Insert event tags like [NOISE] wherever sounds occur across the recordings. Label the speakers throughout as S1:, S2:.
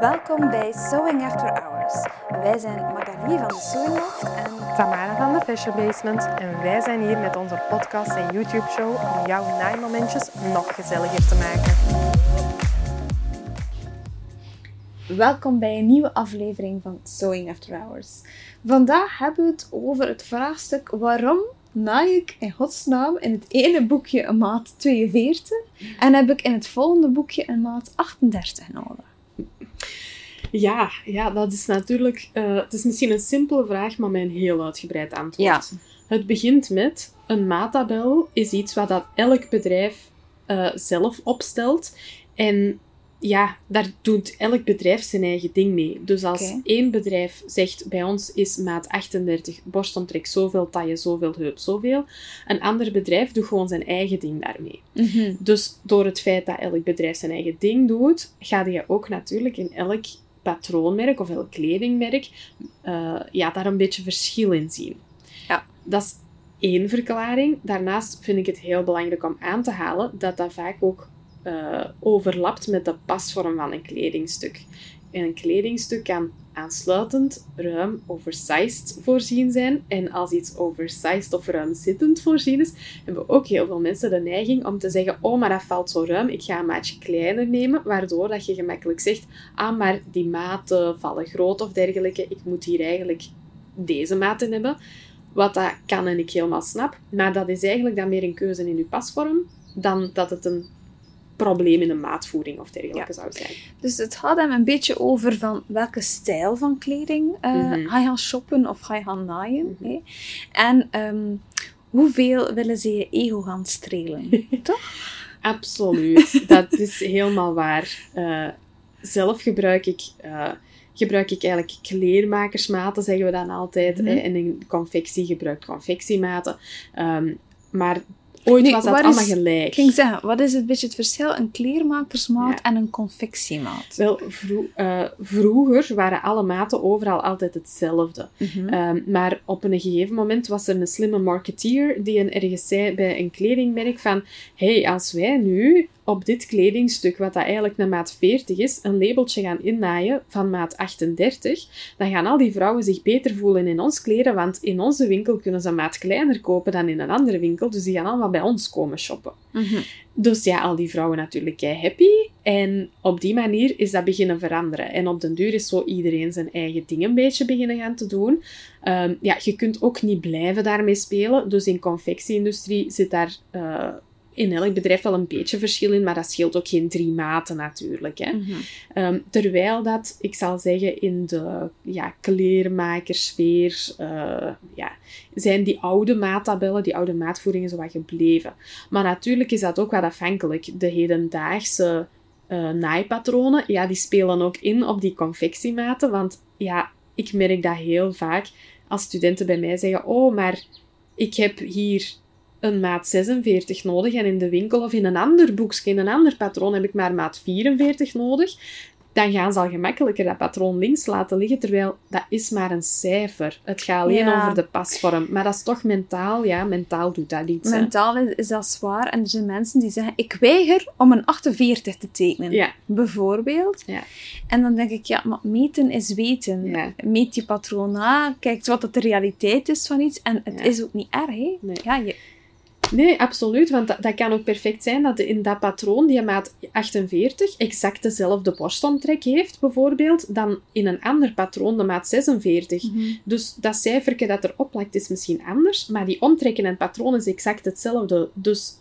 S1: Welkom bij Sewing After Hours. Wij zijn Magali van de Sewing Loft en
S2: Tamara van de Fashion Basement en wij zijn hier met onze podcast en YouTube show om jouw naaimomentjes nog gezelliger te maken.
S1: welkom bij een nieuwe aflevering van Sewing After Hours. Vandaag hebben we het over het vraagstuk waarom naai ik in godsnaam in het ene boekje een maat 42 en heb ik in het volgende boekje een maat 38 nodig.
S2: Ja, ja, dat is natuurlijk... eh, het is misschien een simpele vraag, maar met een heel uitgebreid antwoord.
S1: Ja.
S2: Het begint met... Een maattabel is iets wat dat elk bedrijf eh, zelf opstelt. En ja, daar doet elk bedrijf zijn eigen ding mee. Dus als één bedrijf zegt, bij ons is maat 38, borstomtrek zoveel, taille zoveel, heup zoveel. Een ander bedrijf doet gewoon zijn eigen ding daarmee. Dus door het feit dat elk bedrijf zijn eigen ding doet, ga je ook natuurlijk in elk patroonmerk of elk kledingmerk eh, ja, daar een beetje verschil in zien.
S1: Ja.
S2: Dat is één verklaring. Daarnaast vind ik het heel belangrijk om aan te halen dat dat vaak ook eh, overlapt met de pasvorm van een kledingstuk. En een kledingstuk kan aansluitend, ruim, oversized voorzien zijn. En als iets oversized of ruimzittend voorzien is, hebben ook heel veel mensen de neiging om te zeggen: Oh, maar dat valt zo ruim, ik ga een maatje kleiner nemen. Waardoor dat je gemakkelijk zegt: Ah, maar die maten vallen groot of dergelijke. Ik moet hier eigenlijk deze maten hebben. Wat dat kan en ik helemaal snap. Maar dat is eigenlijk dan meer een keuze in je pasvorm dan dat het een probleem in een maatvoering of dergelijke zou zijn.
S1: Dus het gaat hem een beetje over van welke stijl van kleding
S2: Mhm.
S1: ga je gaan shoppen of ga je gaan naaien.
S2: Mhm.
S1: En ehm, hoeveel willen ze je ego gaan strelen? [LAUGHS] Toch?
S2: Absoluut, dat is helemaal waar. Eh, zelf gebruik ik, eh, gebruik ik eigenlijk kleermakersmaten, zeggen we dan altijd.
S1: Mhm.
S2: hè, en in confectie gebruik ik confectiematen. Ehm, maar ooit was dat allemaal
S1: is-
S2: gelijk.
S1: Ging zeggen, wat is het beetje het verschil? Een kleermakersmaat
S2: Ja.
S1: en een confectiemaat.
S2: Wel, vro- eh, vroeger waren alle maten overal altijd hetzelfde.
S1: Mhm.
S2: Ehm, maar op een gegeven moment was er een slimme marketeer die een ergens zei bij een kledingmerk van hey, als wij nu op dit kledingstuk, wat dat eigenlijk een maat 40 is, een labeltje gaan innaaien van maat 38, dan gaan al die vrouwen zich beter voelen in ons kleren, want in onze winkel kunnen ze een maat kleiner kopen dan in een andere winkel, dus die gaan allemaal bij ons komen shoppen.
S1: Mhm.
S2: Dus ja, al die vrouwen natuurlijk kei happy. En op die manier is dat beginnen veranderen. En op den duur is zo iedereen zijn eigen ding een beetje beginnen gaan te doen. Ehm, ja, je kunt ook niet blijven daarmee spelen. Dus in confectieindustrie zit daar eh, in elk bedrijf wel een beetje verschil in. Maar dat scheelt ook geen drie maten natuurlijk. Hè.
S1: Mhm.
S2: Ehm, terwijl dat, ik zal zeggen, in de ja, kleermakersfeer uh, ja, zijn die oude maattabellen, die oude maatvoeringen zo wat gebleven. Maar natuurlijk is dat ook wat afhankelijk. De hedendaagse uh, naaipatronen, ja, die spelen ook in op die confectiematen. Want ja, ik merk dat heel vaak als studenten bij mij zeggen, oh, maar ik heb hier een maat 46 nodig en in de winkel of in een ander boekje, in een ander patroon heb ik maar maat 44 nodig, dan gaan ze al gemakkelijker dat patroon links laten liggen, terwijl dat is maar een cijfer. Het gaat alleen
S1: Ja.
S2: over de pasvorm. Maar dat is toch mentaal, ja, mentaal doet dat iets.
S1: Mentaal is, is dat zwaar. En er zijn mensen die zeggen, ik weiger om een 48 te tekenen.
S2: Ja.
S1: Bijvoorbeeld.
S2: Ja.
S1: En dan denk ik, ja, maar meten is weten. Meet je patroon na, kijk wat dat de realiteit is van iets. En het is ook niet erg, hè.
S2: Nee.
S1: Ja, je,
S2: Nee, absoluut. Want dat, dat kan ook perfect zijn dat in dat patroon, die maat 48, exact dezelfde borstomtrek heeft, bijvoorbeeld, dan in een ander patroon de maat 46. Dus dat cijfertje dat erop lijkt is misschien anders, maar die omtrekken en patroon is exact hetzelfde. Dus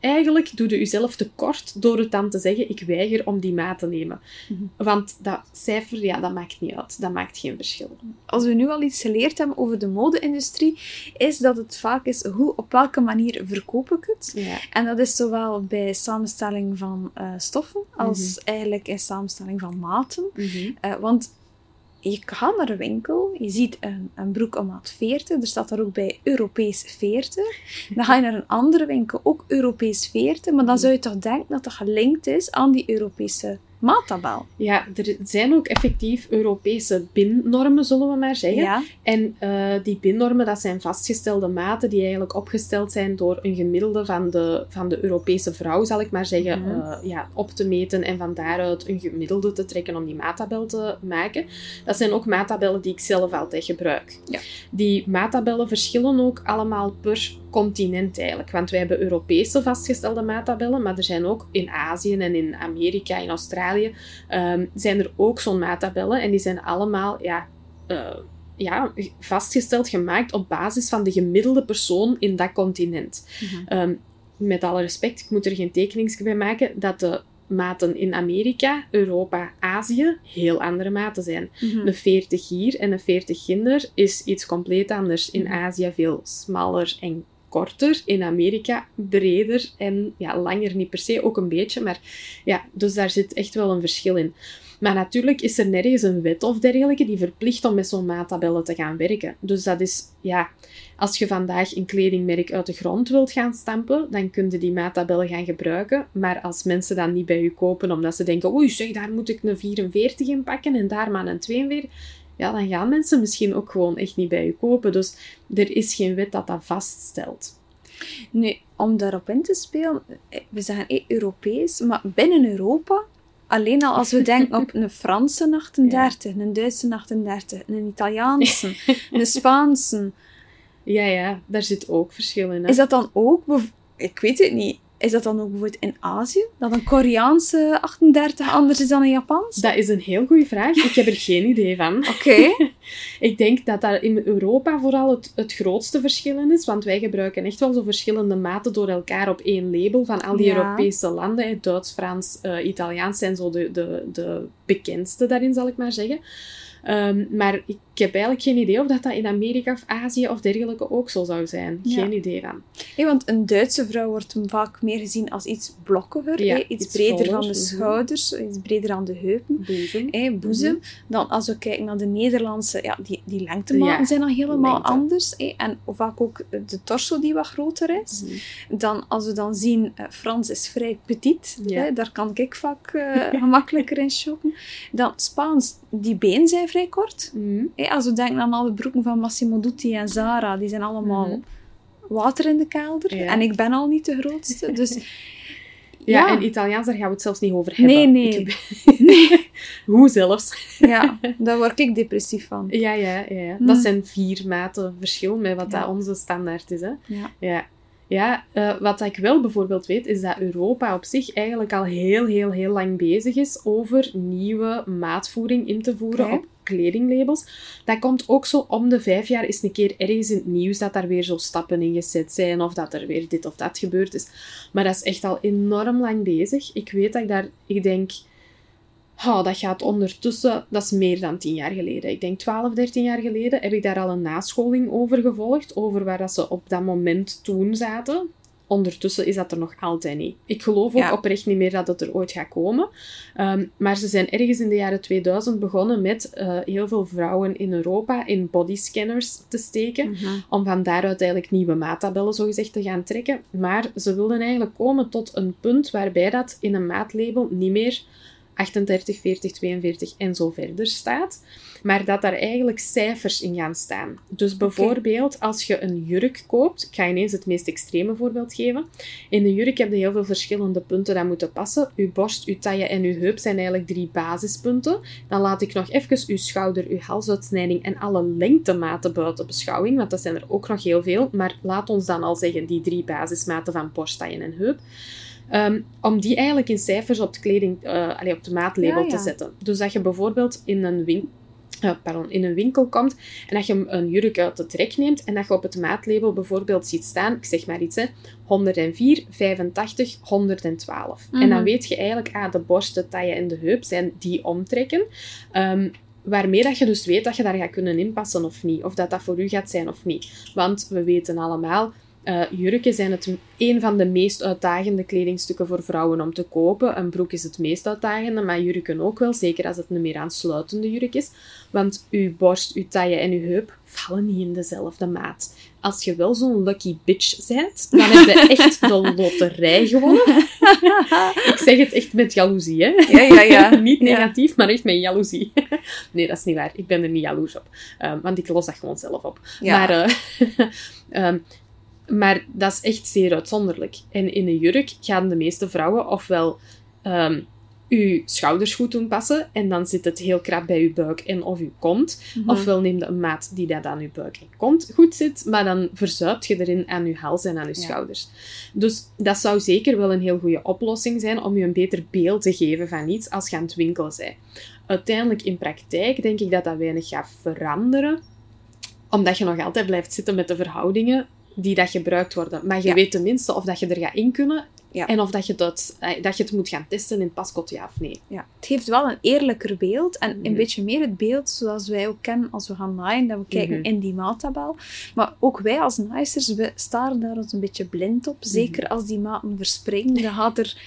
S2: eigenlijk doe je jezelf tekort door het dan te zeggen, ik weiger om die maat te nemen.
S1: Mhm.
S2: Want dat cijfer, ja, dat maakt niet uit. Dat maakt geen verschil.
S1: als we nu al iets geleerd hebben over de mode-industrie, is dat het vaak is, hoe, op welke manier verkoop ik het?
S2: Ja.
S1: En dat is zowel bij samenstelling van eh, stoffen, als eigenlijk in samenstelling van maten.
S2: Mhm.
S1: Eh, want je gaat naar een winkel, je ziet een, een broek op maat 40, er staat daar ook bij Europees 40. Dan ga je naar een andere winkel, ook Europees 40, maar dan zou je toch denken dat dat gelinkt is aan die Europese maattabel.
S2: Ja, er zijn ook effectief Europese BIN-normen, zullen we maar zeggen.
S1: Ja.
S2: En eh, die BIN-normen, dat zijn vastgestelde maten die eigenlijk opgesteld zijn door een gemiddelde van de, van de Europese vrouw, zal ik maar zeggen,
S1: Mhm.
S2: eh, ja, op te meten en van daaruit een gemiddelde te trekken om die maattabel te maken. Dat zijn ook maattabellen die ik zelf altijd gebruik.
S1: Ja.
S2: Die maattabellen verschillen ook allemaal per continent eigenlijk. Want wij hebben Europese vastgestelde maattabellen, maar er zijn ook in Azië en in Amerika, in Australië, ehm, zijn er ook zo'n maattabellen. En die zijn allemaal ja, eh, ja, vastgesteld, gemaakt op basis van de gemiddelde persoon in dat continent. Ehm, met alle respect, ik moet er geen tekeningsje bij maken, dat de maten in Amerika, Europa, Azië heel andere maten zijn.
S1: Mhm.
S2: Een 40 hier en een 40 ginder is iets compleet anders. In
S1: Mhm.
S2: Azië veel smaller en korter. In Amerika breder en ja, langer niet per se, ook een beetje. Maar ja, dus daar zit echt wel een verschil in. Maar natuurlijk is er nergens een wet of dergelijke die verplicht om met zo'n maattabellen te gaan werken. Dus dat is, ja, als je vandaag een kledingmerk uit de grond wilt gaan stampen, dan kun je die maattabellen gaan gebruiken. Maar als mensen dat niet bij je kopen, omdat ze denken, oei zeg, daar moet ik een 44 in pakken en daar maar een 42, ja, dan gaan mensen misschien ook gewoon echt niet bij je kopen. Dus er is geen wet dat dat vaststelt.
S1: Nu, om daarop in te spelen, eh, we zeggen eh, Europees, maar binnen Europa, alleen al als we denken op [LAUGHS] een Franse 38, een Duitse 38, een Italiaanse, [LAUGHS] een Spaanse,
S2: Ja, ja, daar zit ook verschil in. Hè?
S1: is dat dan ook, ik weet het niet, is dat dan ook bijvoorbeeld in Azië? Dat een Koreaanse 38 anders is dan een Japans?
S2: Dat is een heel goede vraag. Ik heb er [LAUGHS] geen idee van.
S1: Oké. [LAUGHS]
S2: Ik denk dat daar in Europa vooral het, het grootste verschil in is, want wij gebruiken echt wel zo verschillende maten door elkaar op één label van al die
S1: Ja.
S2: Europese landen. Duits, Frans, eh, Italiaans zijn zo de, de, de bekendste daarin, zal ik maar zeggen. Ehm, maar ik heb eigenlijk geen idee of dat, dat in Amerika of Azië of dergelijke ook zo zou zijn.
S1: Ja.
S2: Geen idee van.
S1: Want een Duitse vrouw wordt vaak meer gezien als iets blokkiger,
S2: Ja,
S1: iets,
S2: iets
S1: breder
S2: voller,
S1: van de
S2: mhm.
S1: schouders, iets breder aan de heupen.
S2: Boezem.
S1: boezem. Dan als we kijken naar de Nederlandse, ja, die, die lengtematen
S2: Ja,
S1: zijn dan helemaal
S2: lengte.
S1: anders. en vaak ook de torso die wat groter is.
S2: Mhm.
S1: Dan, als we dan zien, eh, Frans is vrij petit. Daar kan ik vaak eh, [LAUGHS] gemakkelijker in shoppen. Dan Spaans, die benen zijn vrij kort. Als we denken aan alle broeken van Massimo Dutti en Zara, die zijn allemaal
S2: Mhm.
S1: water in de kelder.
S2: Ja.
S1: En ik ben al niet de grootste. Dus [LAUGHS]
S2: Ja,
S1: Ja.
S2: en Italiaans, daar gaan we het zelfs niet over hebben.
S1: Nee, nee. [LAUGHS] [LAUGHS]
S2: Hoe zelfs?
S1: ja, daar word ik depressief van.
S2: Ja, ja, ja. ja.
S1: Hmm.
S2: Dat zijn vier maten verschil met wat dat onze standaard is. Hè?
S1: Ja.
S2: Ja. Eh, wat ik wel bijvoorbeeld weet, is dat Europa op zich eigenlijk al heel, heel, heel lang bezig is over nieuwe maatvoering in te voeren op kledinglabels. Dat komt ook zo om de vijf jaar is een keer ergens in het nieuws dat daar weer zo stappen in gezet zijn of dat er weer dit of dat gebeurd is. Maar dat is echt al enorm lang bezig. Ik weet dat ik daar, ik denk, oh, dat gaat ondertussen, dat is meer dan tien jaar geleden. Ik denk 12, 13 jaar geleden heb ik daar al een nascholing over gevolgd, over waar dat ze op dat moment toen zaten. Ondertussen is dat er nog altijd niet. Ik geloof ook
S1: Ja.
S2: oprecht niet meer dat het er ooit gaat komen. Ehm, maar ze zijn ergens in de jaren 2000 begonnen met eh, heel veel vrouwen in Europa in bodyscanners te steken
S1: Mhm.
S2: om van daaruit eigenlijk nieuwe maattabellen zogezegd te gaan trekken. Maar ze wilden eigenlijk komen tot een punt waarbij dat in een maatlabel niet meer 38, 40, 42 en zo verder staat, maar dat daar eigenlijk cijfers in gaan staan. Dus bijvoorbeeld als je een jurk koopt, ik ga ineens het meest extreme voorbeeld geven. In de jurk heb je heel veel verschillende punten dat moeten passen. Uw borst, uw taille en uw heup zijn eigenlijk drie basispunten. Dan laat ik nog even uw schouder, uw halsuitsnijding en alle lengtematen buiten beschouwing, want dat zijn er ook nog heel veel. Maar laat ons dan al zeggen die drie basismaten van borst, taille en heup. Ehm, om die eigenlijk in cijfers op, de kleding, allee, op de maatlabel
S1: Ja, ja.
S2: te zetten. Dus dat je bijvoorbeeld in een, win eh, pardon, in een winkel komt en dat je een jurk uit het rek neemt en dat je op het maatlabel bijvoorbeeld ziet staan, ik zeg maar iets, hè, 104, 85, 112. En dan
S1: Mhm.
S2: weet je eigenlijk, ah, de borst, de taille en de heup zijn die omtrekken. Ehm, waarmee dat je dus weet dat je daar gaat kunnen inpassen of niet. Of dat dat voor u gaat zijn of niet. Want we weten allemaal, Uh, jurken zijn het een van de meest uitdagende kledingstukken voor vrouwen om te kopen. Een broek is het meest uitdagende, maar jurken ook wel, zeker als het een meer aansluitende jurk is. Want uw borst, uw taille en uw heup vallen niet in dezelfde maat. Als je wel zo'n lucky bitch bent, dan heb je echt de loterij gewonnen. ik zeg het echt met jaloezie, hè?
S1: Ja, ja, ja. [LAUGHS]
S2: niet negatief, maar echt met jaloezie. [LAUGHS] nee, dat is niet waar. Ik ben er niet jaloers op. Um, want ik los dat gewoon zelf op. Ja. Maar, uh, um, [LAUGHS] maar dat is echt zeer uitzonderlijk. En in een jurk gaan de meeste vrouwen ofwel um, uw schouders goed doen passen en dan zit het heel krap bij uw buik en of uw kont. Mhm. Ofwel neem je een maat die dat aan uw buik en kont goed zit, maar dan verzuipt je erin aan uw hals en aan uw schouders. Dus dat zou zeker wel een heel goede oplossing zijn om je een beter beeld te geven van iets als je aan het winkelen bent. Uiteindelijk in praktijk denk ik dat dat weinig gaat veranderen omdat je nog altijd blijft zitten met de verhoudingen die dat gebruikt worden. Maar je weet tenminste of dat je er gaat in kunnen ja. En of dat je, dat, eh, dat je het moet gaan testen in het ja of nee.
S1: Ja. Het geeft wel een eerlijker beeld. En een mhm. beetje meer het beeld zoals wij ook kennen als we gaan naaien. Dat we kijken mhm. in die maattabel. Maar ook wij als naaisters, we staren daar ons een beetje blind op. Zeker mhm. als die maten verspringen. Dan gaat er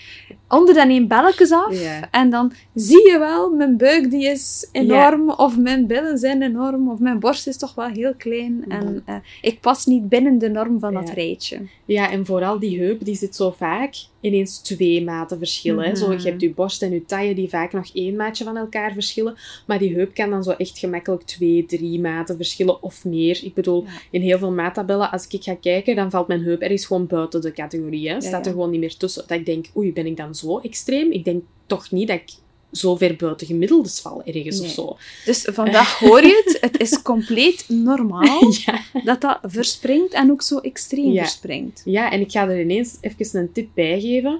S1: onder dan één belletjes af. En dan zie je wel, mijn buik die is enorm. Of mijn billen zijn enorm. Of mijn borst is toch wel heel klein. En uh, ik pas niet binnen de norm van dat rijtje.
S2: Ja, en vooral die heup, die zit zo vaak ineens twee maten verschillen. Zo, je hebt je borst en je taille die vaak nog één maatje van elkaar verschillen. Maar die heup kan dan zo echt gemakkelijk twee, drie maten verschillen of meer. Ik bedoel, in heel veel maattabellen, als ik ga kijken, dan valt mijn heup ergens gewoon buiten de categorie. Hè. Staat er gewoon niet meer tussen. Dat ik denk, oei, ben ik dan zo extreem? Ik denk toch niet dat ik zo ver buiten gemiddeldes val ergens of zo.
S1: Dus vandaag hoor je het. Het is [LAUGHS] compleet normaal [LAUGHS] dat dat verspringt en ook zo extreem ja. verspringt.
S2: Ja, en ik ga er ineens even een tip bij geven.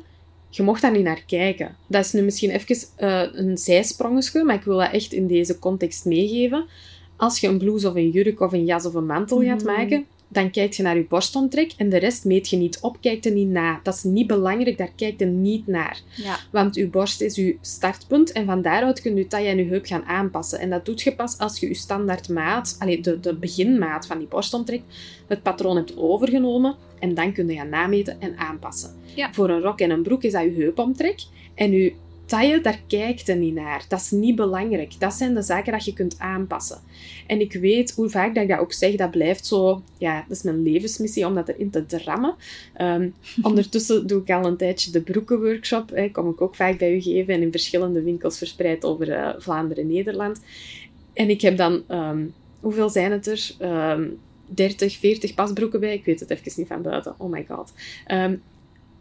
S2: Je mocht daar niet naar kijken. Dat is nu misschien even uh, een zijsprongetje, maar ik wil dat echt in deze context meegeven. Als je een blouse of een jurk of een jas of een mantel gaat mhm. maken, dan kijk je naar je borstomtrek en de rest meet je niet op, kijkt er niet na. Dat is niet belangrijk, daar kijkt je niet naar. Ja. Want je borst is je startpunt en van daaruit kun je taille en je heup gaan aanpassen. En dat doet je pas als je je standaardmaat, allee, de, de beginmaat van die borstomtrek, het patroon hebt overgenomen en dan kun je gaan nameten en aanpassen. Ja. Voor een rok en een broek is dat je heupomtrek en je taille, daar kijkt je niet naar. Dat is niet belangrijk. Dat zijn de zaken dat je kunt aanpassen. En ik weet hoe vaak dat ik dat ook zeg, dat blijft zo... Ja, dat is mijn levensmissie om dat erin te drammen. Ehm, [LAUGHS] ondertussen doe ik al een tijdje de broekenworkshop. Hè, kom ik ook vaak bij u geven en in verschillende winkels verspreid over uh, Vlaanderen en Nederland. En ik heb dan... Ehm, hoeveel zijn het er? Um, 30, 40 pasbroeken bij. Ik weet het even niet van buiten. Oh my god.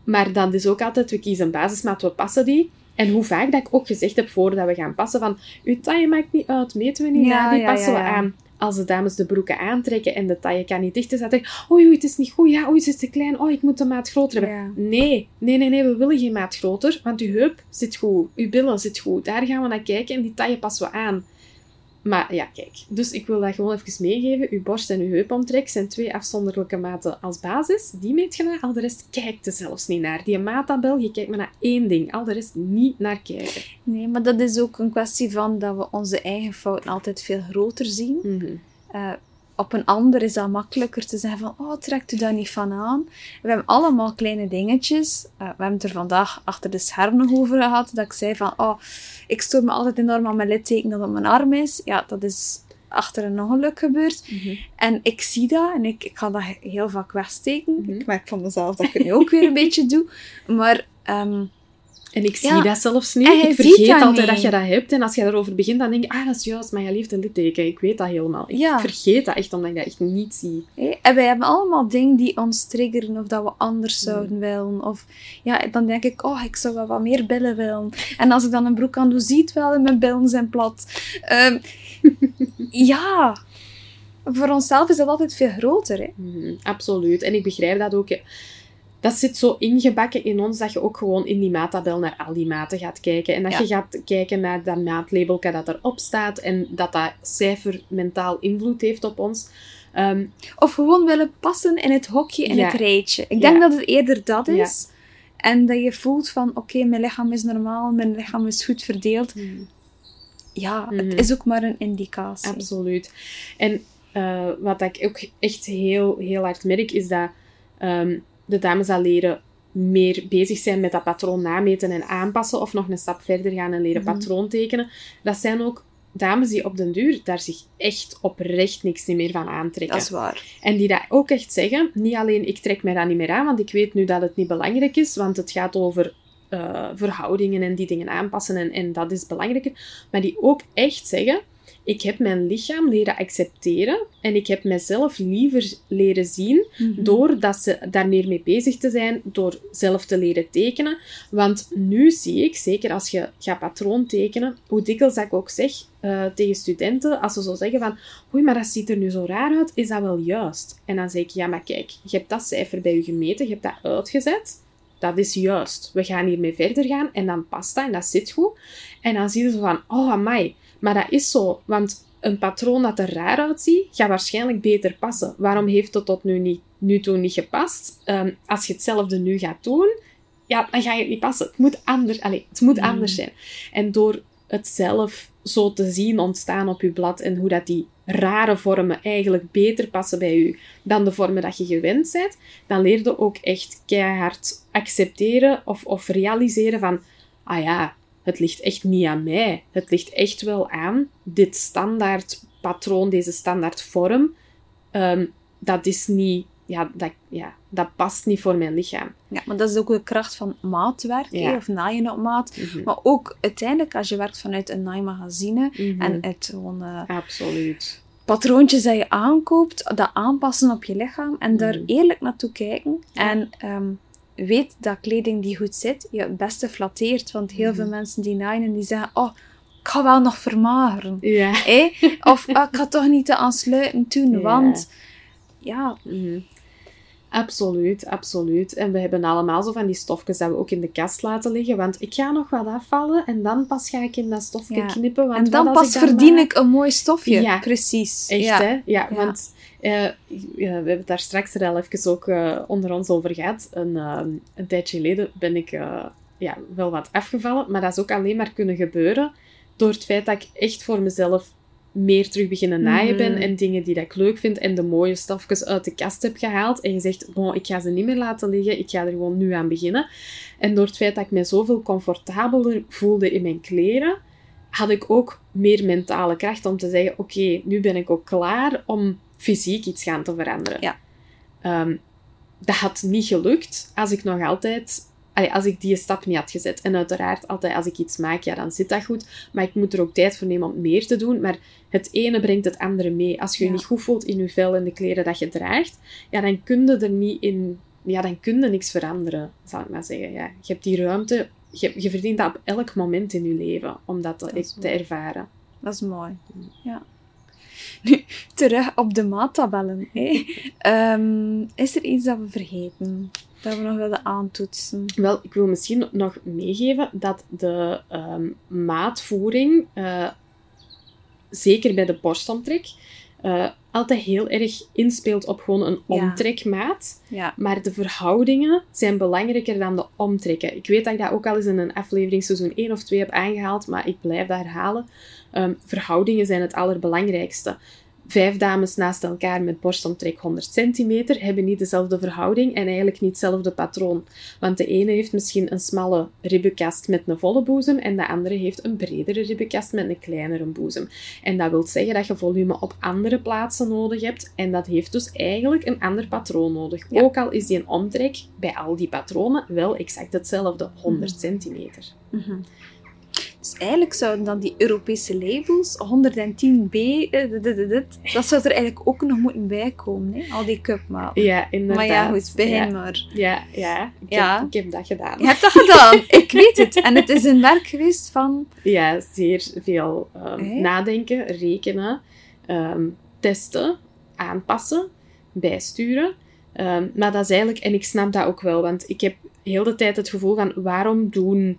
S2: maar dan is ook altijd, we kiezen een basismaat, we passen die. En hoe vaak dat ik ook gezegd heb voordat we gaan passen van, uw taille maakt niet uit, meten we niet ja, na, die passen we aan. Als de dames de broeken aantrekken en de taille kan niet dicht, dan zeggen oei, oei, het is niet goed, ja, oei, het is te klein, oh, ik moet de maat groter hebben. Nee, nee, nee, nee, we willen geen maat groter, want uw heup zit goed, uw billen zit goed, daar gaan we naar kijken en die taille passen we aan. Maar ja, kijk. Dus ik wil dat gewoon even meegeven. Uw borst en uw heupomtrek zijn twee afzonderlijke maten als basis. Die meet je naar. Al de rest kijkt er zelfs niet naar. Die maattabel, je kijkt maar naar één ding. Al de rest niet naar kijken.
S1: Nee, maar dat is ook een kwestie van dat we onze eigen fouten altijd veel groter zien. Mm op een ander is dat makkelijker te zeggen van, oh, trekt u daar niet van aan? We hebben allemaal kleine dingetjes. Uh, we hebben het er vandaag achter de schermen over gehad, dat ik zei van, oh, ik stoor me altijd enorm aan mijn litteken dat op mijn arm is. Ja, dat is achter een ongeluk gebeurd. Mhm. En ik zie dat en ik, ik ga dat heel vaak wegsteken. Mhm. Ik merk van mezelf dat ik het nu ook weer een [LAUGHS] beetje doe. Maar... Um,
S2: en ik zie dat zelfs niet. Ik vergeet altijd dat je dat hebt. En als je erover begint, dan denk je, ah, dat is juist, maar je leeft een litteken. Ik weet dat helemaal. Ik vergeet dat echt, omdat ik dat echt niet zie.
S1: En wij hebben allemaal dingen die ons triggeren, of dat we anders zouden willen. Of ja, dan denk ik, oh, ik zou wel wat meer billen willen. En als ik dan een broek aan doe, ziet wel, mijn billen zijn plat. Um, [LAUGHS] ja, voor onszelf is dat altijd veel groter. Hè?
S2: Mhm, absoluut. En ik begrijp dat ook dat zit zo ingebakken in ons dat je ook gewoon in die maattabel naar al die maten gaat kijken. En dat je gaat kijken naar dat maatlabel dat erop staat en dat dat cijfer mentaal invloed heeft op ons. Ehm,
S1: of gewoon willen passen in het hokje, in het rijtje. Ik denk dat het eerder dat is. En dat je voelt van, oké, mijn lichaam is normaal, mijn lichaam is goed verdeeld. Hmm. Ja, het hmm. is ook maar een indicatie.
S2: Absoluut. En uh, wat ik ook echt heel, heel hard merk, is dat ehm, de dames al leren meer bezig zijn met dat patroon nameten en aanpassen, of nog een stap verder gaan en leren
S1: Mhm.
S2: patroon tekenen. Dat zijn ook dames die op den duur daar zich echt oprecht niks meer van aantrekken.
S1: Dat is waar.
S2: En die dat ook echt zeggen, niet alleen ik trek mij dat niet meer aan, want ik weet nu dat het niet belangrijk is, want het gaat over eh, verhoudingen en die dingen aanpassen en, en dat is belangrijker. Maar die ook echt zeggen, ik heb mijn lichaam leren accepteren en ik heb mezelf liever leren zien
S1: Mhm.
S2: doordat ze daar meer mee bezig te zijn, door zelf te leren tekenen. Want nu zie ik, zeker als je gaat patroon tekenen, hoe dikwijls dat ik ook zeg eh, tegen studenten, als ze zo zeggen van, oei, maar dat ziet er nu zo raar uit, is dat wel juist? En dan zeg ik, ja, maar kijk, je hebt dat cijfer bij je gemeten, je hebt dat uitgezet, dat is juist. We gaan hiermee verder gaan en dan past dat en dat zit goed. En dan zie je zo van, oh, amai, maar dat is zo, want een patroon dat er raar uitziet, gaat waarschijnlijk beter passen. Waarom heeft het tot nu, niet, nu toe niet gepast? Ehm, als je hetzelfde nu gaat doen, ja, dan ga je het niet passen. Het moet, anders, allez, het moet
S1: Mm.
S2: anders zijn. En door het zelf zo te zien ontstaan op je blad en hoe dat die rare vormen eigenlijk beter passen bij u dan de vormen dat je gewend bent, dan leer je ook echt keihard accepteren of, of realiseren van, ah ja, het ligt echt niet aan mij. Het ligt echt wel aan dit standaard patroon, deze standaard vorm. Ehm, dat is niet, ja dat, ja, dat past niet voor mijn lichaam.
S1: Ja, maar dat is ook de kracht van maatwerk, hè, of naaien op maat.
S2: Mhm.
S1: Maar ook uiteindelijk, als je werkt vanuit een naaimagazine
S2: Mhm.
S1: en het gewoon eh,
S2: Absoluut.
S1: patroontjes dat je aankoopt, dat aanpassen op je lichaam en daar
S2: Mhm.
S1: eerlijk naartoe kijken.
S2: Ja.
S1: En ehm, weet dat kleding die goed zit, je het beste flatteert. Want heel
S2: Mhm.
S1: veel mensen die naaien en die zeggen, oh, ik ga wel nog vermageren. Hé? Of ah, ik ga toch niet te aansluiten doen, want ja,
S2: Mhm. Absoluut, absoluut. En we hebben allemaal zo van die stofjes dat we ook in de kast laten liggen. Want ik ga nog wat afvallen en dan pas ga ik in dat stofje
S1: Ja.
S2: knippen. Want
S1: en dan pas
S2: ik dan
S1: verdien
S2: maar-
S1: ik een mooi stofje.
S2: Ja.
S1: Precies.
S2: Echt,
S1: ja.
S2: hè? Ja,
S1: Ja.
S2: want eh, ja, we hebben het daar straks er al even ook eh, onder ons over gehad. Een, eh, een tijdje geleden ben ik ja, wel wat afgevallen, maar dat is ook alleen maar kunnen gebeuren door het feit dat ik echt voor mezelf meer terug beginnen naaien ben
S1: Mhm.
S2: en dingen die dat ik leuk vind en de mooie stofjes uit de kast heb gehaald en je zegt, bon, ik ga ze niet meer laten liggen, ik ga er gewoon nu aan beginnen. En door het feit dat ik me zoveel comfortabeler voelde in mijn kleren, had ik ook meer mentale kracht om te zeggen, oké, nu ben ik ook klaar om fysiek iets gaan te veranderen.
S1: Ja.
S2: Ehm, dat had niet gelukt als ik nog altijd... allee, als ik die stap niet had gezet. En uiteraard, altijd als ik iets maak, ja, dan zit dat goed. Maar ik moet er ook tijd voor nemen om meer te doen. Maar het ene brengt het andere mee. Als je je niet goed voelt in je vel en de kleren dat je draagt, ja, dan kun je er niet in... Ja, dan kun je niks veranderen, zal ik maar zeggen. Ja, je hebt die ruimte... Je, je verdient dat op elk moment in je leven, om dat te,
S1: Dat
S2: te ervaren.
S1: Dat is mooi. Ja. [LAUGHS] Nu, terug op de maattabellen. Hè. Ehm, is er iets dat we vergeten? Dat we nog willen aantoetsen?
S2: Wel, ik wil misschien nog meegeven dat de ehm, maatvoering, eh, zeker bij de borstomtrek, eh, altijd heel erg inspeelt op gewoon een
S1: Ja.
S2: omtrekmaat.
S1: Ja.
S2: Maar de verhoudingen zijn belangrijker dan de omtrekken. Ik weet dat ik dat ook al eens in een aflevering seizoen 1 of 2 heb aangehaald, maar ik blijf dat herhalen. Ehm, verhoudingen zijn het allerbelangrijkste. Vijf dames naast elkaar met borstomtrek 100 centimeter hebben niet dezelfde verhouding en eigenlijk niet hetzelfde patroon. Want de ene heeft misschien een smalle ribbenkast met een volle boezem en de andere heeft een bredere ribbenkast met een kleinere boezem. En dat wil zeggen dat je volume op andere plaatsen nodig hebt en dat heeft dus eigenlijk een ander patroon nodig.
S1: Ja.
S2: Ook al is die een omtrek bij al die patronen wel exact hetzelfde, 100 centimeter.
S1: Mhm. Dus eigenlijk zouden dan die Europese labels, 110b, eh, dat zou er eigenlijk ook nog moeten bijkomen. Hè? Al die cupmaten.
S2: Ja, inderdaad.
S1: Maar ja, goed, begin
S2: ja.
S1: maar.
S2: Ja, ja, ik,
S1: Ja.
S2: Heb, ik heb dat gedaan.
S1: Je hebt dat gedaan, [LAUGHS] ik weet het. En het is een werk geweest van...
S2: Ja, zeer veel ehm, nadenken, rekenen, ehm, testen, aanpassen, bijsturen. Ehm, maar dat is eigenlijk, en ik snap dat ook wel, want ik heb heel de tijd het gevoel van waarom doen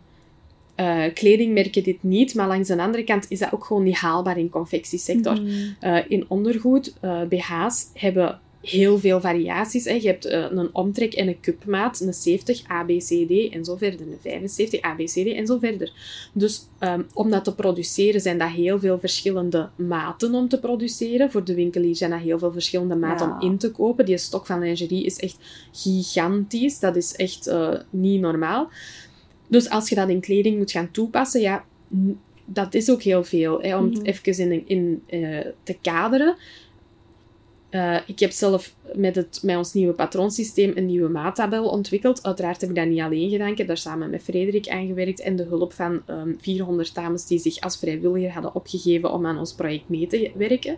S2: eh, kledingmerken dit niet? Maar langs de andere kant is dat ook gewoon niet haalbaar in confectiesector.
S1: Mhm.
S2: Eh, in ondergoed, eh, BH's, hebben heel veel variaties. Hè. Je hebt een omtrek en een cupmaat, een 70, A, B, C, D en zo verder. Een 75, A, B, C, D en zo verder. Dus ehm, om dat te produceren zijn dat heel veel verschillende maten om te produceren. Voor de winkelier zijn dat heel veel verschillende maten
S1: Ja.
S2: om in te kopen. Die stok van lingerie is echt gigantisch. Dat is echt niet normaal. Dus als je dat in kleding moet gaan toepassen, ja, dat is ook heel veel. Hè, om
S1: Mhm.
S2: het even in, in eh, te kaderen. Eh, ik heb zelf met, het, met ons nieuwe patroonsysteem een nieuwe maattabel ontwikkeld. Uiteraard heb ik dat niet alleen gedaan. Ik heb daar samen met Frederik aan gewerkt en de hulp van ehm 400 dames die zich als vrijwilliger hadden opgegeven om aan ons project mee te werken.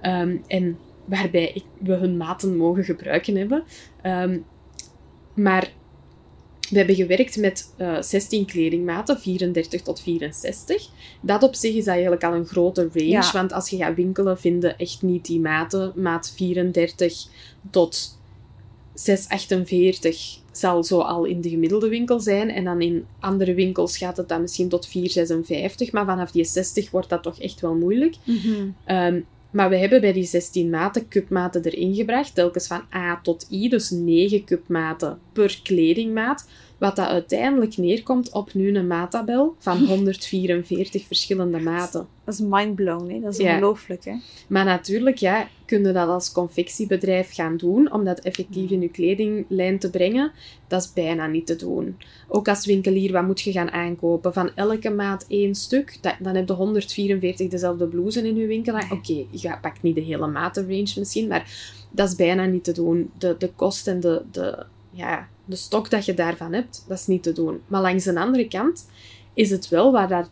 S2: Ehm, en waarbij ik, we hun maten mogen gebruiken hebben. Ehm, maar we hebben gewerkt met eh 16 kledingmaten, 34 tot 64. Dat op zich is eigenlijk al een grote range,
S1: Ja.
S2: want als je gaat winkelen, vinden echt niet die maten. Maat 34 tot 648 zal zo al in de gemiddelde winkel zijn. En dan in andere winkels gaat het dan misschien tot 456, maar vanaf die 60 wordt dat toch echt wel moeilijk.
S1: Mhm.
S2: Ehm, maar we hebben bij die 16 maten cupmaten erin gebracht, telkens van A tot I, dus 9 cupmaten per kledingmaat. Wat dat uiteindelijk neerkomt op nu een maattabel van [LAUGHS] 144 verschillende maten.
S1: Dat is mindblown, hè? Dat is
S2: Ja.
S1: ongelooflijk, hè?
S2: Maar natuurlijk, ja, kun je dat als confectiebedrijf gaan doen, om dat effectief in je kledinglijn te brengen. Dat is bijna niet te doen. Ook als winkelier, wat moet je gaan aankopen? Van elke maat één stuk, dat, dan heb je 144 dezelfde blouses in je winkel. Oké, je pakt niet de hele matenrange misschien, maar dat is bijna niet te doen. De, de kost en de, de, ja, de stok dat je daarvan hebt, dat is niet te doen. Maar langs de andere kant is het wel waar dat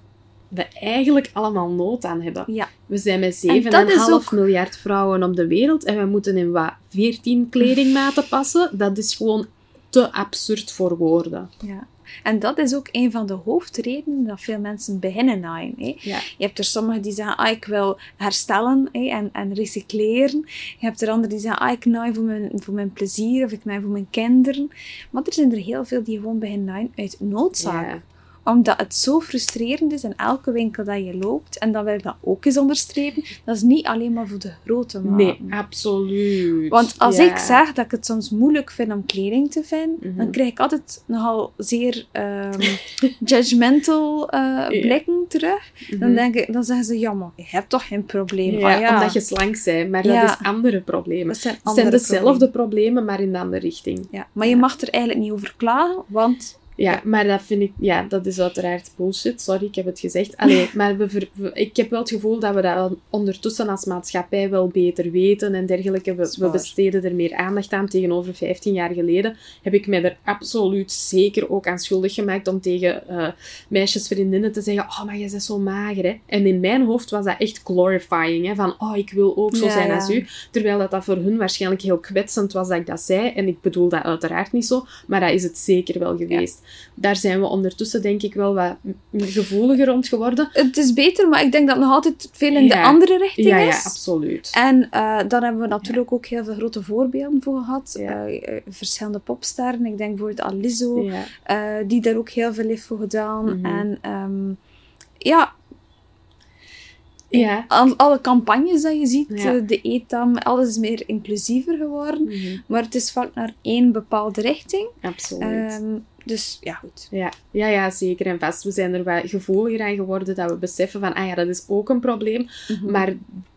S2: we eigenlijk allemaal nood aan hebben.
S1: Ja.
S2: We zijn met
S1: En dat is
S2: 7,5
S1: ook-
S2: miljard vrouwen op de wereld en we moeten in wat 14 kledingmaten passen. Dat is gewoon te absurd voor woorden.
S1: Ja. En dat is ook een van de hoofdredenen dat veel mensen beginnen naaien. Hè.
S2: Ja.
S1: Je hebt er sommigen die zeggen, ah, ik wil herstellen hè, en, en recycleren. Je hebt er anderen die zeggen, ah, ik naai voor mijn, voor mijn plezier of ik naai voor mijn kinderen. Maar er zijn er heel veel die gewoon beginnen naaien uit noodzaak.
S2: Ja.
S1: Omdat het zo frustrerend is in elke winkel dat je loopt. En dan wil ik dat ook eens onderstrepen. Dat is niet alleen maar voor de grote maten.
S2: Nee, absoluut.
S1: Want als ik zeg dat ik het soms moeilijk vind om kleding te vinden,
S2: Mhm.
S1: dan krijg ik altijd nogal zeer ehm, [LAUGHS] judgmental eh, blikken terug. Dan,
S2: Mhm.
S1: denk ik, dan zeggen ze, ja, maar je hebt toch geen probleem?
S2: Ja,
S1: Ah, ja.
S2: omdat je slank bent, maar
S1: Ja.
S2: dat is andere problemen.
S1: Dat zijn
S2: Het zijn dezelfde
S1: problemen.
S2: problemen, maar in de andere richting.
S1: Ja. Maar je mag er eigenlijk niet over klagen, want...
S2: Ja, maar dat vind ik, ja, dat is uiteraard bullshit. Sorry, ik heb het gezegd. Allee, [LAUGHS] maar we ver- we- ik heb wel het gevoel dat we dat ondertussen als maatschappij wel beter weten en dergelijke. We, besteden er meer aandacht aan. Tegenover 15 jaar geleden heb ik mij er absoluut zeker ook aan schuldig gemaakt om tegen eh meisjesvriendinnen te zeggen: Oh, maar jij bent zo mager. Hè? En in mijn hoofd was dat echt glorifying. Hè? Van, oh, ik wil ook zo
S1: Ja,
S2: zijn
S1: ja.
S2: als u. Terwijl dat, dat voor hun waarschijnlijk heel kwetsend was dat ik dat zei. En ik bedoel dat uiteraard niet zo, maar dat is het zeker wel geweest. Daar zijn we ondertussen denk ik wel wat gevoeliger rond geworden.
S1: Het is beter, maar ik denk dat het nog altijd veel in de andere richting
S2: Ja, ja,
S1: is.
S2: absoluut.
S1: En eh dan hebben we natuurlijk ook heel veel grote voorbeelden voor gehad. Eh, eh, verschillende popsterren. Ik denk bijvoorbeeld eh, die daar ook heel veel heeft voor gedaan.
S2: Mhm.
S1: En ehm, ja,
S2: Ja.
S1: al, alle campagnes dat je ziet,
S2: Ja.
S1: de ETAM, alles is meer inclusiever geworden.
S2: Mhm.
S1: Maar het is vaak naar één bepaalde richting.
S2: Absoluut.
S1: Ehm, dus ja, goed.
S2: Ja, ja, ja, zeker en vast. We zijn er wat gevoeliger aan geworden dat we beseffen van, ah ja, dat is ook een probleem.
S1: Mhm.
S2: Maar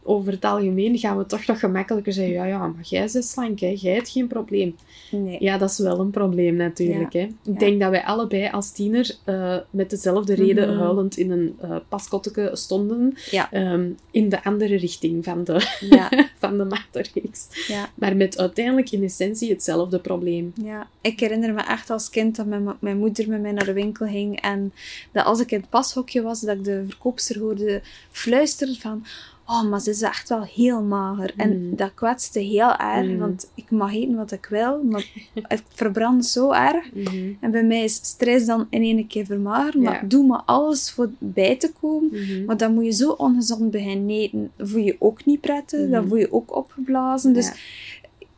S2: over het algemeen gaan we toch nog gemakkelijker zeggen, ja, ja, maar jij bent slank, hè. jij hebt geen probleem.
S1: Nee.
S2: Ja, dat is wel een probleem natuurlijk. Hè. Ik
S1: Ja.
S2: denk dat wij allebei als tiener eh, met dezelfde reden
S1: Mhm.
S2: huilend in een uh, paskotteke stonden.
S1: Ja.
S2: ehm, in de andere richting van de,
S1: Ja, [LAUGHS]
S2: van de maatreeks.
S1: ja,
S2: Maar met uiteindelijk in essentie hetzelfde probleem.
S1: ja. Ik herinner me echt als kind dat mijn, mijn moeder met mij naar de winkel ging. En dat als ik in het pashokje was, dat ik de verkoopster hoorde fluisteren van... Oh, maar ze is echt wel heel mager. En
S2: Mhm.
S1: dat kwetste heel erg,
S2: Mhm.
S1: want ik mag eten wat ik wil, maar [LAUGHS] het verbrandt zo erg.
S2: Mhm.
S1: En bij mij is stress dan in één keer vermageren, maar
S2: Ja.
S1: doe maar alles voor bij te komen.
S2: Mhm.
S1: Maar dan moet je zo ongezond beginnen eten. voel je ook niet prettig, dan
S2: Mhm.
S1: voel je ook opgeblazen. Dus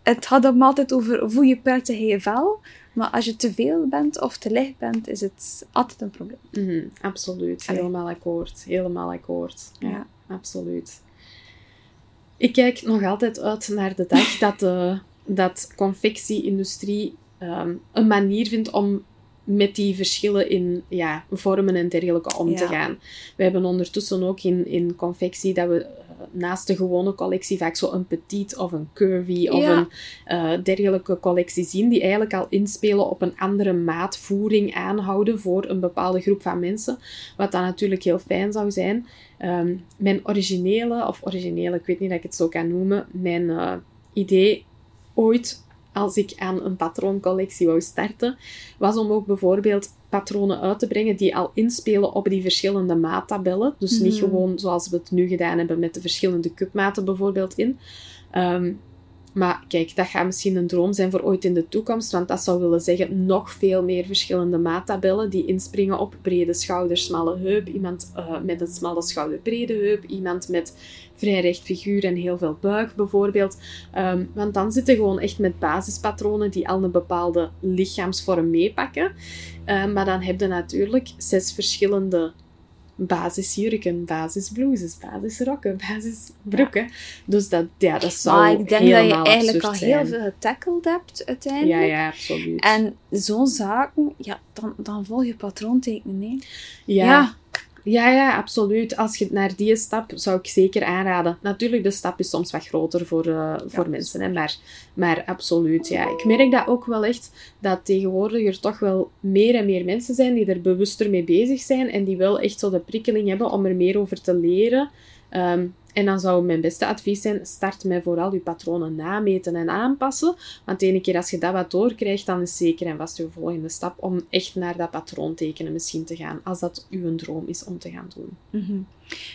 S1: het gaat hem altijd over voel je prettig in je vel. Maar als je te veel bent of te licht bent, is het altijd een probleem.
S2: Mhm, absoluut. Helemaal akkoord. Helemaal akkoord. Ja,
S1: Ja.
S2: Absoluut. Ik kijk nog altijd uit naar de dag [LAUGHS] dat de dat confectie-industrie ehm, een manier vindt om met die verschillen in ja, vormen en dergelijke om te gaan. We hebben ondertussen ook in, in confectie dat we eh, naast de gewone collectie vaak zo een petit of een curvy of een uh, dergelijke collectie zien, die eigenlijk al inspelen op een andere maatvoering aanhouden voor een bepaalde groep van mensen. Wat dan natuurlijk heel fijn zou zijn. Ehm, mijn originele, of originele, ik weet niet dat ik het zo kan noemen, mijn uh, idee ooit als ik aan een patrooncollectie wou starten, was om ook bijvoorbeeld patronen uit te brengen die al inspelen op die verschillende maattabellen. Dus niet mhm. gewoon zoals we het nu gedaan hebben met de verschillende cupmaten bijvoorbeeld in. Ehm, maar kijk, dat gaat misschien een droom zijn voor ooit in de toekomst, want dat zou willen zeggen nog veel meer verschillende maattabellen die inspringen op brede schouder, smalle heup, iemand uh, met een smalle schouder, brede heup, iemand met vrij recht figuur en heel veel buik bijvoorbeeld. Ehm, want dan zitten gewoon echt met basispatronen die al een bepaalde lichaamsvorm meepakken. Um, maar dan heb je natuurlijk zes verschillende basisjurken, basisblouses, basisrokken, [LAUGHS] basisbroeken. Dus dat, ja, dat zou Maar ik denk dat je eigenlijk al heel
S1: veel getackled hebt uiteindelijk.
S2: Ja, ja, absoluut.
S1: En zo'n zaken, ja, dan, dan volg je patroontekenen, hè.
S2: ja. ja. Ja, ja, absoluut. Als je naar die stap zou ik zeker aanraden. Natuurlijk, de stap is soms wat groter voor, uh, voor mensen, hè, maar, maar absoluut. Ja. Ik merk dat ook wel echt, dat tegenwoordig er toch wel meer en meer mensen zijn die er bewuster mee bezig zijn en die wel echt zo de prikkeling hebben om er meer over te leren. Um, en dan zou mijn beste advies zijn, start met vooral je patronen nameten en aanpassen. Want de ene keer als je dat wat doorkrijgt, dan is zeker en vast je volgende stap om echt naar dat patroon tekenen misschien te gaan. Als dat uw droom is om te gaan doen.
S1: Mm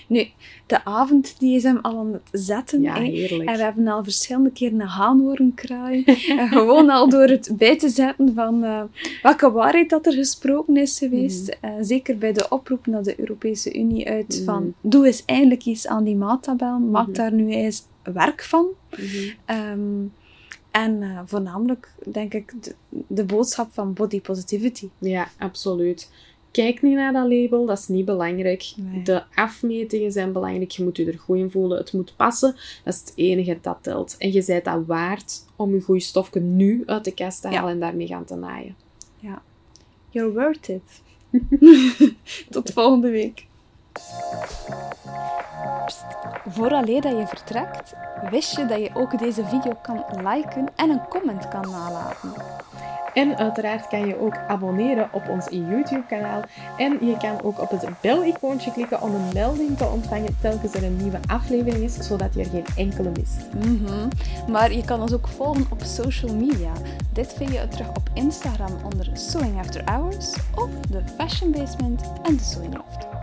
S1: Nu, de avond die is hem al aan het zetten.
S2: Ja, heerlijk.
S1: En we hebben al verschillende keren een haan horen kraaien. [LAUGHS] en gewoon al door het bij te zetten van uh, welke waarheid dat er gesproken is geweest. Mm zeker bij de oproep naar de Europese Unie uit mhm. van doe eens eindelijk iets aan die maat maak mhm. daar nu eens werk van. Mhm. Ehm, en uh, voornamelijk, denk ik, de, de, boodschap van body positivity.
S2: Ja, absoluut. Kijk niet naar dat label, dat is niet belangrijk. De afmetingen zijn belangrijk, je moet je er goed in voelen, het moet passen. Dat is het enige dat telt. En je bent dat waard om je goede stofje nu uit de kast te halen en daarmee gaan te naaien.
S1: Ja. You're worth it. [LAUGHS] Tot volgende week. Psst. Vooraleer dat je vertrekt, wist je dat je ook deze video kan liken en een comment kan nalaten.
S2: En uiteraard kan je ook abonneren op ons YouTube-kanaal. En je kan ook op het bel-icoontje klikken om een melding te ontvangen telkens er een nieuwe aflevering is, zodat je er geen enkele mist.
S1: Mm Maar je kan ons ook volgen op social media. Dit vind je terug op Instagram onder Sewing After Hours of The Fashion Basement en The Sewing Loft.